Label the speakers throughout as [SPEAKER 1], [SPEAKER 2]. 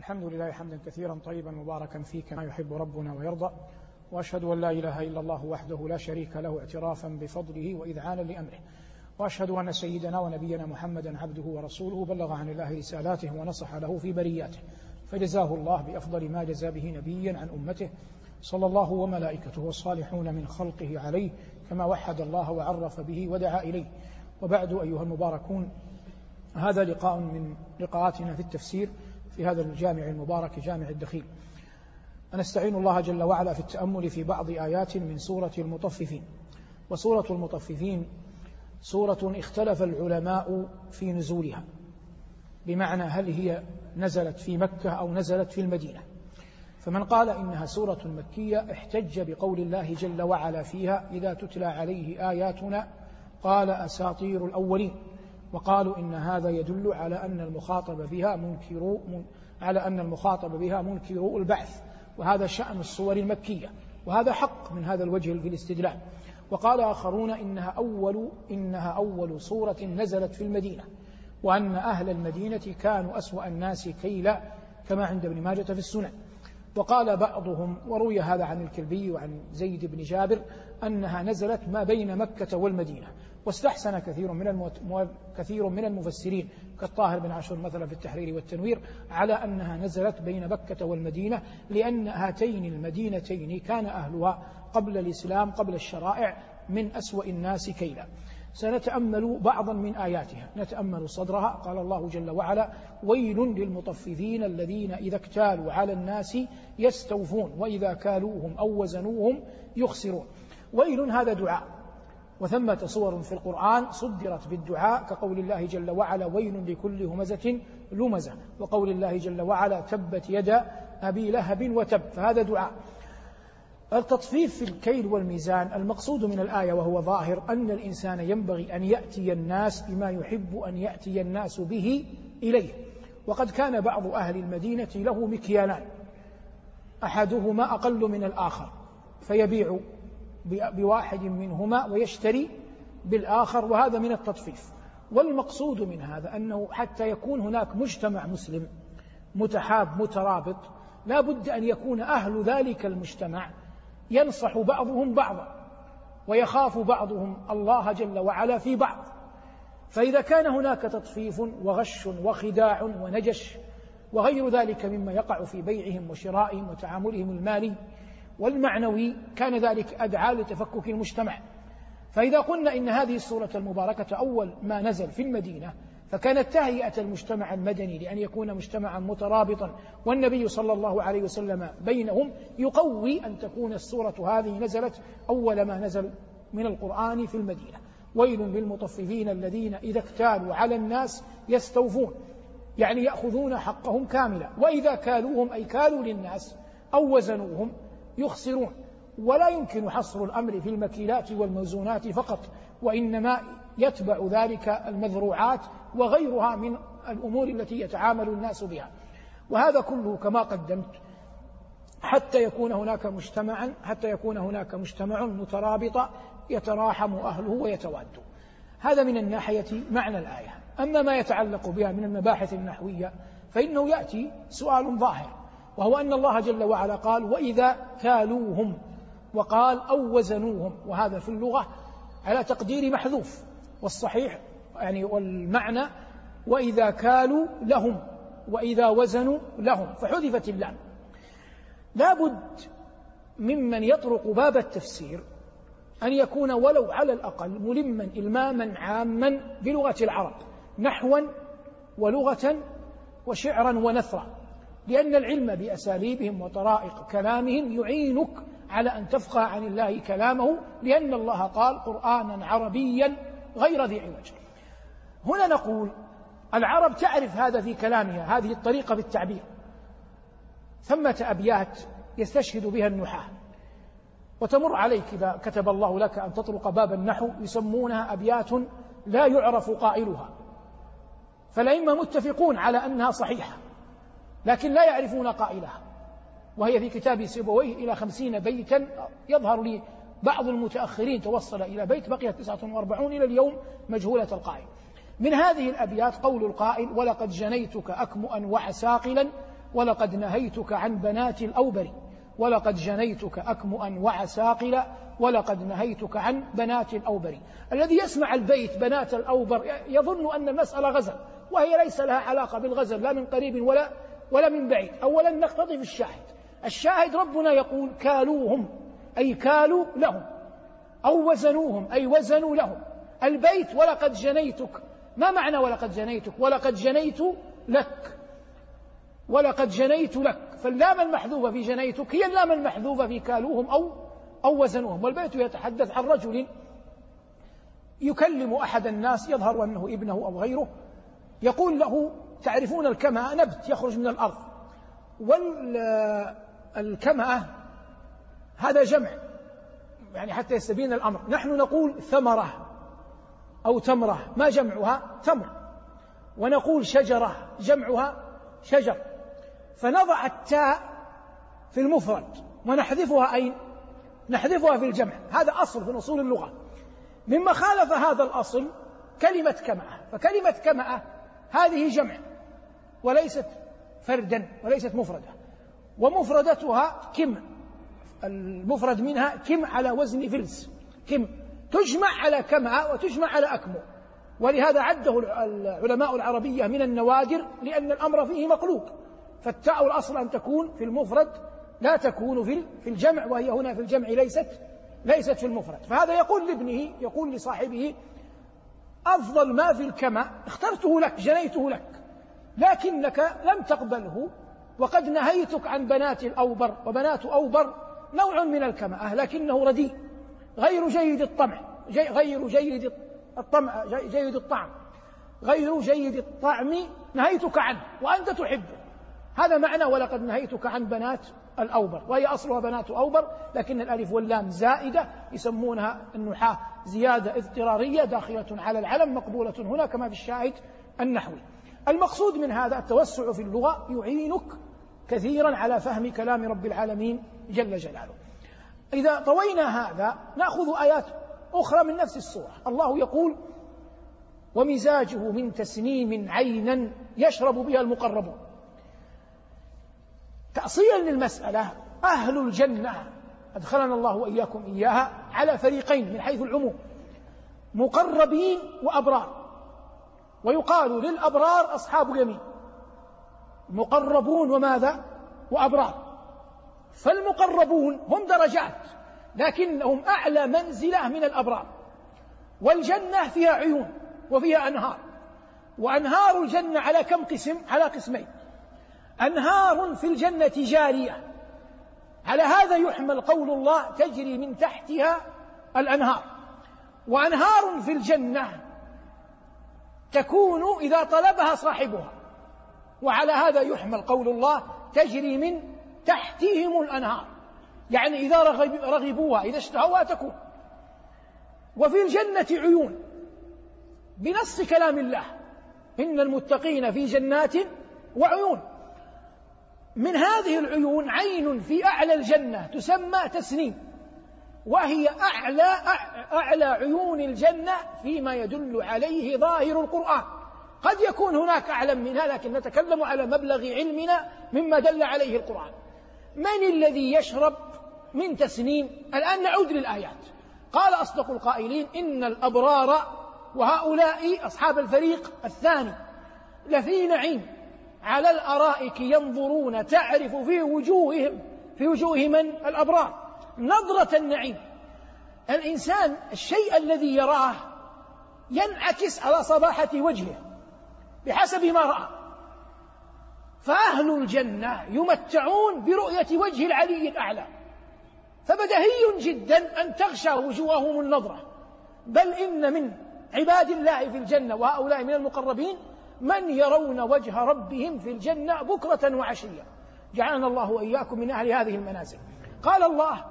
[SPEAKER 1] الحمد لله حمدا كثيرا طيبا مباركا فيه كما يحب ربنا ويرضى وأشهد أن لا إله إلا الله وحده لا شريك له اعترافا بفضله وإذعانا لأمره وأشهد أن سيدنا ونبينا محمدا عبده ورسوله بلغ عن الله رسالاته ونصح له في برياته فجزاه الله بأفضل ما جزى به نبيا عن أمته صلى الله وملائكته والصالحون من خلقه عليه كما وحد الله وعرف به ودعا إليه. وبعد أيها المباركون هذا لقاء من لقاءاتنا في التفسير في هذا الجامع المبارك جامع الدخيل. ونستعين الله جل وعلا في التأمل في بعض آيات من سورة المطففين. وسورة المطففين سورة اختلف العلماء في نزولها بمعنى هل هي نزلت في مكة أو نزلت في المدينة. فمن قال إنها سورة مكية احتج بقول الله جل وعلا فيها إذا تتلى عليه آياتنا قال أساطير الأولين وقالوا إن هذا يدل على أن المخاطب بها منكر على أن المخاطب بها منكر البعث وهذا شأن الصور المكية وهذا حق من هذا الوجه في الاستدلال. وقال آخرون إنها أول إنها أول صورة نزلت في المدينة وأن أهل المدينة كانوا أسوأ الناس كيلا كما عند ابن ماجة في السنن. وقال بعضهم وروي هذا عن الكلبي وعن زيد بن جابر أنها نزلت ما بين مكة والمدينة. واستحسن كثير من المو... كثير من المفسرين كالطاهر بن عاشور مثلا في التحرير والتنوير على أنها نزلت بين مكة والمدينة لأن هاتين المدينتين كان أهلها قبل الإسلام قبل الشرائع من أسوأ الناس كيلا. سنتأمل بعضا من آياتها. نتأمل صدرها. قال الله جل وعلا ويل للمطففين الذين إذا اكتالوا على الناس يستوفون وإذا كالوهم أو وزنوهم يخسرون. ويل هذا دعاء. وثمة صور في القرآن صدرت بالدعاء كقول الله جل وعلا ويل لكل همزة لمزة وقول الله جل وعلا تبت يدا أبي لهب وتب فهذا دعاء. التطفيف في الكيل والميزان المقصود من الآية وهو ظاهر أن الإنسان ينبغي أن يأتي الناس بما يحب أن يأتي الناس به إليه. وقد كان بعض أهل المدينة له مكيالان أحدهما أقل من الآخر فيبيع بواحد منهما ويشتري بالآخر وهذا من التطفيف. والمقصود من هذا أنه حتى يكون هناك مجتمع مسلم متحاب مترابط لا بد أن يكون أهل ذلك المجتمع ينصح بعضهم بعضا ويخاف بعضهم الله جل وعلا في بعض. فإذا كان هناك تطفيف وغش وخداع ونجش وغير ذلك مما يقع في بيعهم وشرائهم وتعاملهم المالي والمعنوي كان ذلك أدعى لتفكك المجتمع. فإذا قلنا إن هذه السورة المباركة أول ما نزل في المدينة فكانت تهيئة المجتمع المدني لأن يكون مجتمعا مترابطا والنبي صلى الله عليه وسلم بينهم يقوي أن تكون السورة هذه نزلت أول ما نزل من القرآن في المدينة. ويل للمطففين الذين إذا اكتالوا على الناس يستوفون يعني يأخذون حقهم كاملا. وإذا كالوهم أي كالوا للناس أو وزنوهم يخسرون. ولا يمكن حصر الأمر في المكيلات والموزونات فقط وإنما يتبع ذلك المذروعات وغيرها من الأمور التي يتعامل الناس بها. وهذا كله كما قدمت حتى يكون هناك مجتمعا حتى يكون هناك مجتمع مترابط يتراحم أهله ويتواد. هذا من الناحية معنى الآية. أما ما يتعلق بها من المباحث النحوية فإنه يأتي سؤال ظاهر. وهو أن الله جل وعلا قال وإذا كالوهم وقال أو وزنوهم. وهذا في اللغة على تقدير محذوف والصحيح يعني والمعنى وإذا كالوا لهم وإذا وزنوا لهم. فحذفت اللام. لابد ممن يطرق باب التفسير أن يكون ولو على الأقل ملما إلماما عاما بلغة العرب نحوا ولغة وشعرا ونثرا. لأن العلم بأساليبهم وطرائق كلامهم يعينك على أن تفقه عن الله كلامه لأن الله قال قرآنا عربيا غير ذي عوج. هنا نقول العرب تعرف هذا في كلامها هذه الطريقة في التعبير ثمة أبيات يستشهد بها النحاة. وتمر عليك إذا كتب الله لك أن تطرق باب النحو يسمونها أبيات لا يعرف قائلها. فالأئمة متفقون على أنها صحيحة. لكن لا يعرفون قائلها. وهي في كتاب سيبويه إلى خمسين بيتا يظهر لي بعض المتأخرين توصل إلى بيت بقي تسعة وأربعون إلى اليوم مجهولة القائل. من هذه الأبيات قول القائل ولقد جنيتك أكمؤا وعساقلا ولقد نهيتك عن بنات الأوبر ولقد جنيتك أكمؤا وعساقلا ولقد نهيتك عن بنات الأوبر. الذي يسمع البيت بنات الأوبر يظن أن المسألة غزل وهي ليس لها علاقة بالغزل لا من قريب ولا ولا من بعيد أولا نقتضي في الشاهد. الشاهد ربنا يقول كالوهم أي كالوا لهم أو وزنوهم أي وزنوا لهم. البيت ولقد جنيتك. ما معنى ولقد جنيتك؟ ولقد جنيت لك. ولقد جنيت لك. فاللام المحذوفة في جنيتك هي اللام المحذوفة في كالوهم أو أو وزنوهم. والبيت يتحدث عن رجل يكلم أحد الناس يظهر أنه ابنه أو غيره يقول له تعرفون الكمأ نبت يخرج من الأرض. والكمأة هذا جمع يعني حتى يستبين الأمر. نحن نقول ثمرة أو تمرة. ما جمعها؟ تمر. ونقول شجرة. جمعها شجر. فنضع التاء في المفرد. ونحذفها أين؟ نحذفها في الجمع. هذا أصل في أصول اللغة. مما خالف هذا الأصل كلمة كمأة. فكلمة كمأة هذه جمع وليست فردا وليست مفردة. ومفردتها كم المفرد منها كم على وزن فلس كم تجمع على كمأة وتجمع على أكمو ولهذا عده العلماء العربية من النوادر لأن الأمر فيه مقلوب فالتاء الأصل أن تكون في المفرد لا تكون في في الجمع وهي هنا في الجمع ليست ليست في المفرد. فهذا يقول لابنه يقول لصاحبه أفضل ما في الكمأ اخترته لك جنيته لك لكنك لم تقبله وقد نهيتك عن بنات الأوبر وبنات أوبر نوع من الكمأة لكنه رديء غير جيد الطمع جي غير جيد الطمع جيد الطعم غير جيد الطعم نهيتك عنه وأنت تحبه. هذا معنى ولقد نهيتك عن بنات الأوبر وهي أصلها بنات أوبر لكن الألف واللام زائدة يسمونها النحاة زيادة اضطرارية داخلة على العلم مقبولة هنا كما في الشاهد النحوي. المقصود من هذا التوسع في اللغة يعينك كثيرا على فهم كلام رب العالمين جل جلاله. إذا طوينا هذا نأخذ آيات أخرى من نفس السورة. الله يقول ومزاجه من تسنيم عينا يشرب بها المقربون تأصيلا للمسألة أهل الجنة أدخلنا الله وإياكم إياها على فريقين من حيث العموم مقربين وأبرار. ويقال للأبرار أصحاب اليمين. مقربون وماذا؟ وأبرار. فالمقربون هم درجات لكنهم أعلى منزلة من الأبرار. والجنة فيها عيون وفيها أنهار. وأنهار الجنة على كم قسم؟ على قسمين. أنهار في الجنة جارية. على هذا يحمل قول الله تجري من تحتها الأنهار. وأنهار في الجنة تكون إذا طلبها صاحبها. وعلى هذا يحمل قول الله تجري من تحتهم الأنهار. يعني إذا رغبوها إذا اشتهوها تكون. وفي الجنة عيون. بنص كلام الله. إن المتقين في جنات وعيون. من هذه العيون عين في أعلى الجنة تسمى تسنيم. وهي أعلى أعلى عيون الجنة فيما يدل عليه ظاهر القرآن. قد يكون هناك أعلم منها لكن نتكلم على مبلغ علمنا مما دل عليه القرآن. من الذي يشرب من تسنيم؟ الآن نعود للآيات. قال أصدق القائلين إن الأبرار وهؤلاء أصحاب الفريق الثاني لفي نعيم. على الأرائك ينظرون تعرف في وجوههم في وجوه من؟ الأبرار. نظرة النعيم. الإنسان الشيء الذي يراه ينعكس على صباحة وجهه بحسب ما رأى. فأهل الجنة يمتعون برؤية وجه العلي الأعلى. فبدهي جدا أن تغشى وجوههم النظرة. بل إن من عباد الله في الجنة وهؤلاء من المقربين من يرون وجه ربهم في الجنة بكرة وعشية. جعلنا الله وإياكم من أهل هذه المنازل. قال الله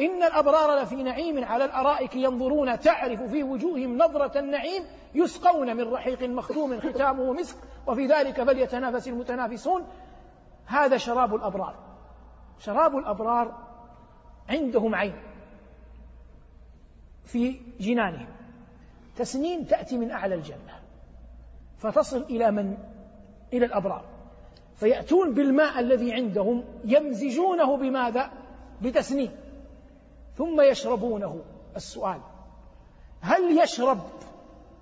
[SPEAKER 1] إن الأبرار لفي نعيم على الأرائك ينظرون تعرف في وجوههم نظرة النعيم يسقون من رحيق مختوم ختامه مسك وفي ذلك فليتنافس المتنافسون. هذا شراب الأبرار. شراب الأبرار عندهم عين في جنانهم. تسنين تأتي من أعلى الجنة. فتصل إلى من؟ إلى الأبرار فيأتون بالماء الذي عندهم يمزجونه بماذا؟ بتسنيم ثم يشربونه السؤال هل يشرب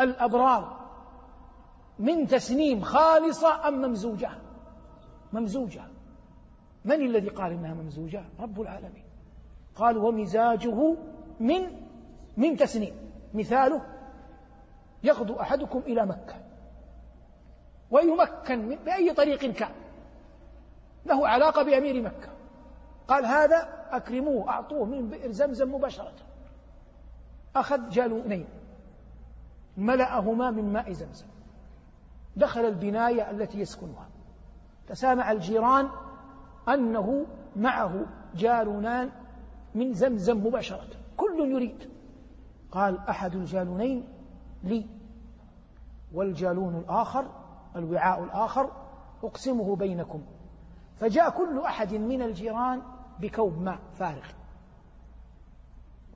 [SPEAKER 1] الأبرار من تسنيم خالصة أم ممزوجة؟ ممزوجة من الذي قال إنها ممزوجة؟ رب العالمين قال ومزاجه من من تسنيم مثاله يغدو أحدكم إلى مكة ويمكن بأي طريق كان. له علاقة بأمير مكة. قال هذا أكرموه أعطوه من بئر زمزم مباشرة. أخذ جالونين ملأهما من ماء زمزم. دخل البناية التي يسكنها. تسامع الجيران أنه معه جالونان من زمزم مباشرة. كل يريد. قال أحد الجالونين لي والجالون الآخر الوعاء الآخر أقسمه بينكم. فجاء كل أحد من الجيران بكوب ماء فارغ.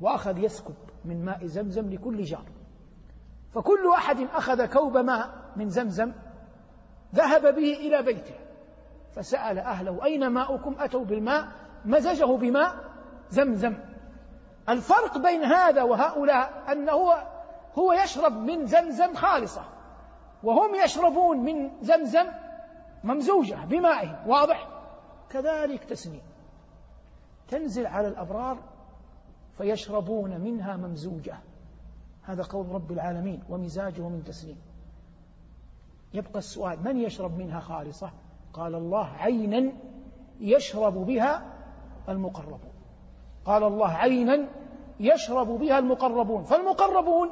[SPEAKER 1] وأخذ يسكب من ماء زمزم لكل جار. فكل أحد أخذ كوب ماء من زمزم ذهب به إلى بيته. فسأل أهله أين ماؤكم؟ أتوا بالماء. مزجه بماء زمزم. الفرق بين هذا وهؤلاء أنه هو, يشرب من زمزم خالصة. وهم يشربون من زمزم ممزوجة بمائه واضح؟ كذلك تسنيم. تنزل على الأبرار فيشربون منها ممزوجة. هذا قول رب العالمين ومزاجه من تسنيم. يبقى السؤال من يشرب منها خالصة؟ قال الله عينا يشرب بها المقربون. قال الله عينا يشرب بها المقربون. فالمقربون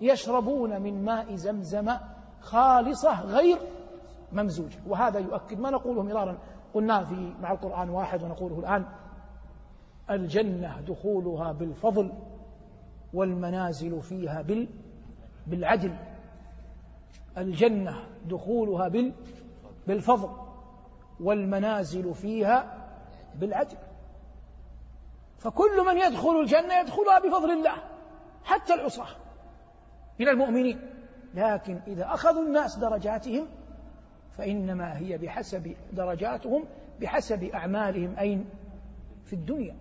[SPEAKER 1] يشربون من ماء زمزم خالصة غير ممزوجة. وهذا يؤكد ما نقوله مرارا. قلنا في مع القرآن واحد ونقوله الآن الجنة دخولها بالفضل والمنازل فيها بال بالعدل. الجنة دخولها بال بالفضل والمنازل فيها بالعدل. فكل من يدخل الجنة يدخلها بفضل الله حتى العصاة. من المؤمنين. لكن إذا أخذوا الناس درجاتهم فإنما هي بحسب درجاتهم بحسب أعمالهم. أين؟ في الدنيا.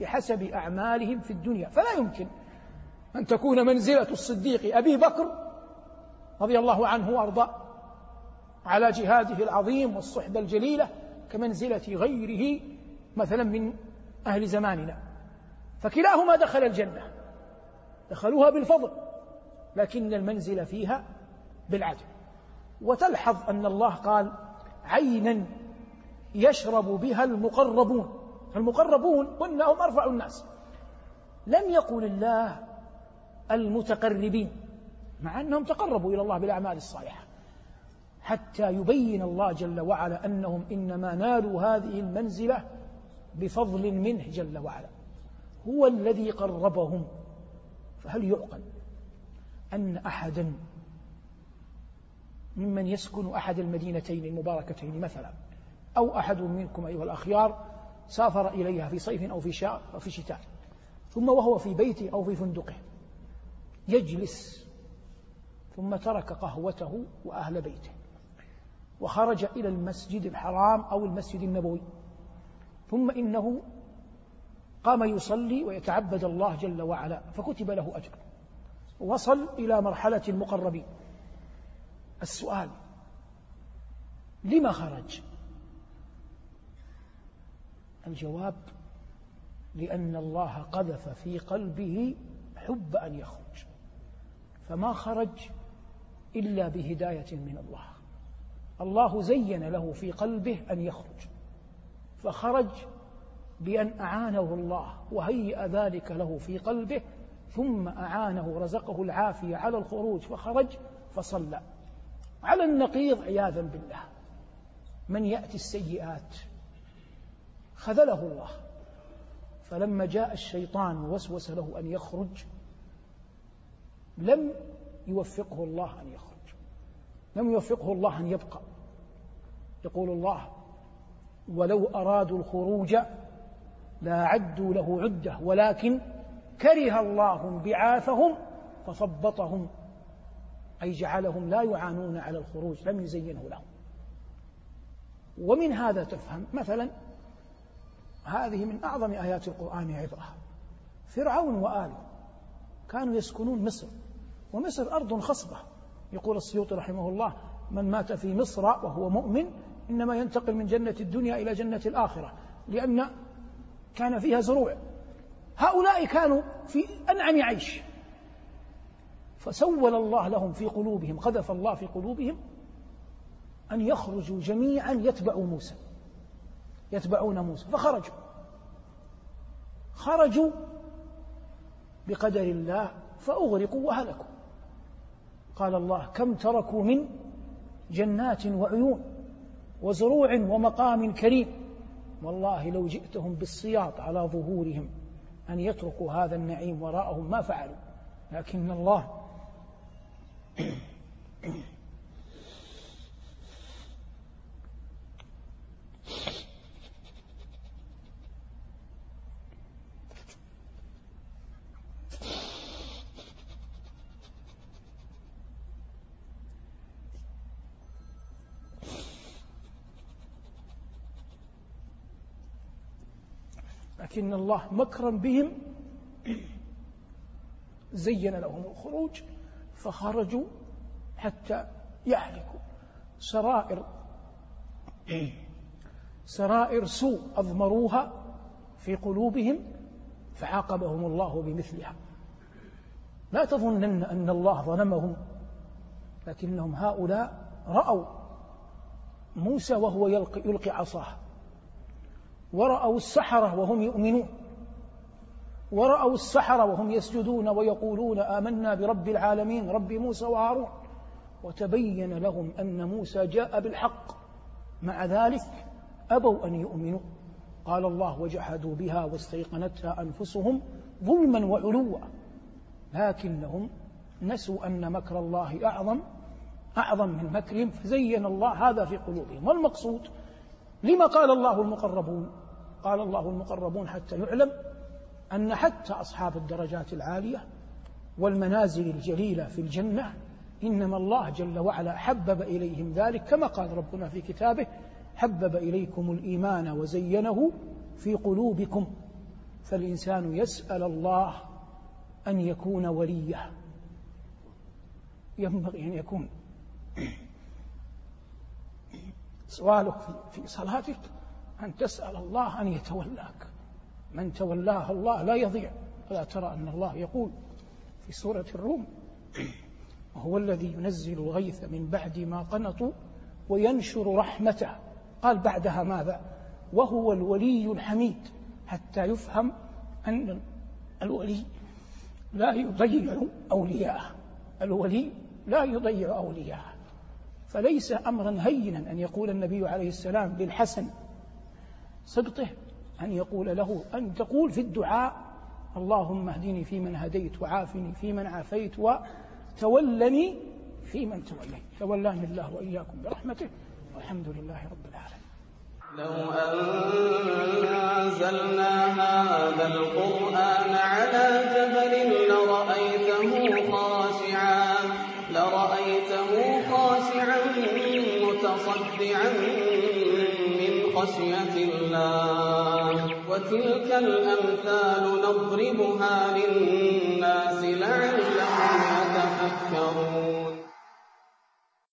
[SPEAKER 1] بحسب أعمالهم في الدنيا. فلا يمكن أن تكون منزلة الصديق أبي بكر رضي الله عنه وأرضاه على جهاده العظيم والصحبة الجليلة كمنزلة غيره مثلا من أهل زماننا. فكلاهما دخل الجنة. دخلوها بالفضل. لكن المنزل فيها بالعدل وتلحظ أن الله قال عينا يشرب بها المقربون. المقربون قلنا هم أرفع الناس. لم يقل الله المتقربين مع أنهم تقربوا إلى الله بالأعمال الصالحة حتى يبين الله جل وعلا أنهم إنما نالوا هذه المنزلة بفضل منه جل وعلا. هو الذي قربهم فهل يعقل؟ أن أحدا ممن يسكن أحد المدينتين المباركتين مثلا أو أحد منكم أيها الأخيار سافر إليها في صيف أو في أو في شتاء ثم وهو في بيته أو في فندقه يجلس ثم ترك قهوته وأهل بيته وخرج إلى المسجد الحرام أو المسجد النبوي ثم إنه قام يصلي ويتعبد الله جل وعلا فكتب له أجر. وصل إلى مرحلة المقربين. السؤال لما خرج؟ الجواب لأن الله قذف في قلبه حب أن يخرج. فما خرج إلا بهداية من الله. الله زين له في قلبه أن يخرج. فخرج بأن أعانه الله وهيأ ذلك له في قلبه ثم أعانه رزقه العافية على الخروج فخرج فصلى. على النقيض عياذا بالله. من يأتي السيئات؟ خذله الله. فلما جاء الشيطان ووسوس له أن يخرج لم يوفقه الله أن يخرج. لم يوفقه الله أن يبقى. يقول الله ولو أرادوا الخروج لأعدوا له عدة ولكن كره الله بعاثهم فثبطهم أي جعلهم لا يعانون على الخروج لم يزينه لهم. ومن هذا تفهم مثلا هذه من أعظم آيات القرآن عبرة. فرعون وآله كانوا يسكنون مصر ومصر أرض خصبة. يقول السيوطي رحمه الله من مات في مصر وهو مؤمن إنما ينتقل من جنة الدنيا إلى جنة الآخرة لأن كان فيها زروع. هؤلاء كانوا في أنعم عيش. فسول الله لهم في قلوبهم قذف الله في قلوبهم أن يخرجوا جميعا يتبعوا موسى. يتبعون موسى فخرجوا. خرجوا بقدر الله فأغرقوا وهلكوا. قال الله كم تركوا من جنات وعيون وزروع ومقام كريم؟ والله لو جئتهم بالسياط على ظهورهم أن يتركوا هذا النعيم وراءهم ما فعلوا. لكن الله لكن الله مكرا بهم. زين لهم الخروج فخرجوا حتى يهلكوا سرائر سرائر سوء أضمروها في قلوبهم فعاقبهم الله بمثلها. لا تظنن أن الله ظلمهم لكنهم هؤلاء رأوا موسى وهو يلقي, يلقي عصاه. ورأوا السحرة وهم يؤمنون. ورأوا السحرة وهم يسجدون ويقولون آمنا برب العالمين رب موسى وهارون. وتبين لهم أن موسى جاء بالحق. مع ذلك أبوا أن يؤمنوا. قال الله وجحدوا بها واستيقنتها أنفسهم ظلما وعلوا. لكنهم نسوا أن مكر الله أعظم أعظم من مكرهم فزين الله هذا في قلوبهم. والمقصود لما قال الله المقربون؟ قال الله المقربون حتى يعلم أن حتى أصحاب الدرجات العالية والمنازل الجليلة في الجنة إنما الله جل وعلا حبب إليهم ذلك كما قال ربنا في كتابه حبب إليكم الإيمان وزينه في قلوبكم فالإنسان يسأل الله أن يكون وليه ينبغي أن يكون. سؤالك في صلاتك أن تسأل الله أن يتولاك. من تولاه الله لا يضيع. ألا ترى أن الله يقول في سورة الروم وهو الذي ينزل الغيث من بعد ما قنطوا وينشر رحمته. قال بعدها ماذا؟ وهو الولي الحميد. حتى يفهم أن الولي لا يضيع أولياءه. الولي لا يضيع أولياءه. فليس أمرا هينا أن يقول النبي عليه السلام للحسن سبطه أن يقول له أن تقول في الدعاء اللهم اهدني فيمن هديت وعافني فيمن عافيت وتولني فيمن توليت. تولاني الله وإياكم برحمته والحمد لله رب العالمين.
[SPEAKER 2] لو أنزلنا هذا القرآن على جبل لرأيته خاشعا لرأيته خاشعا متصدعا خشية الله. وتلك الأمثال نضربها للناس لعلهم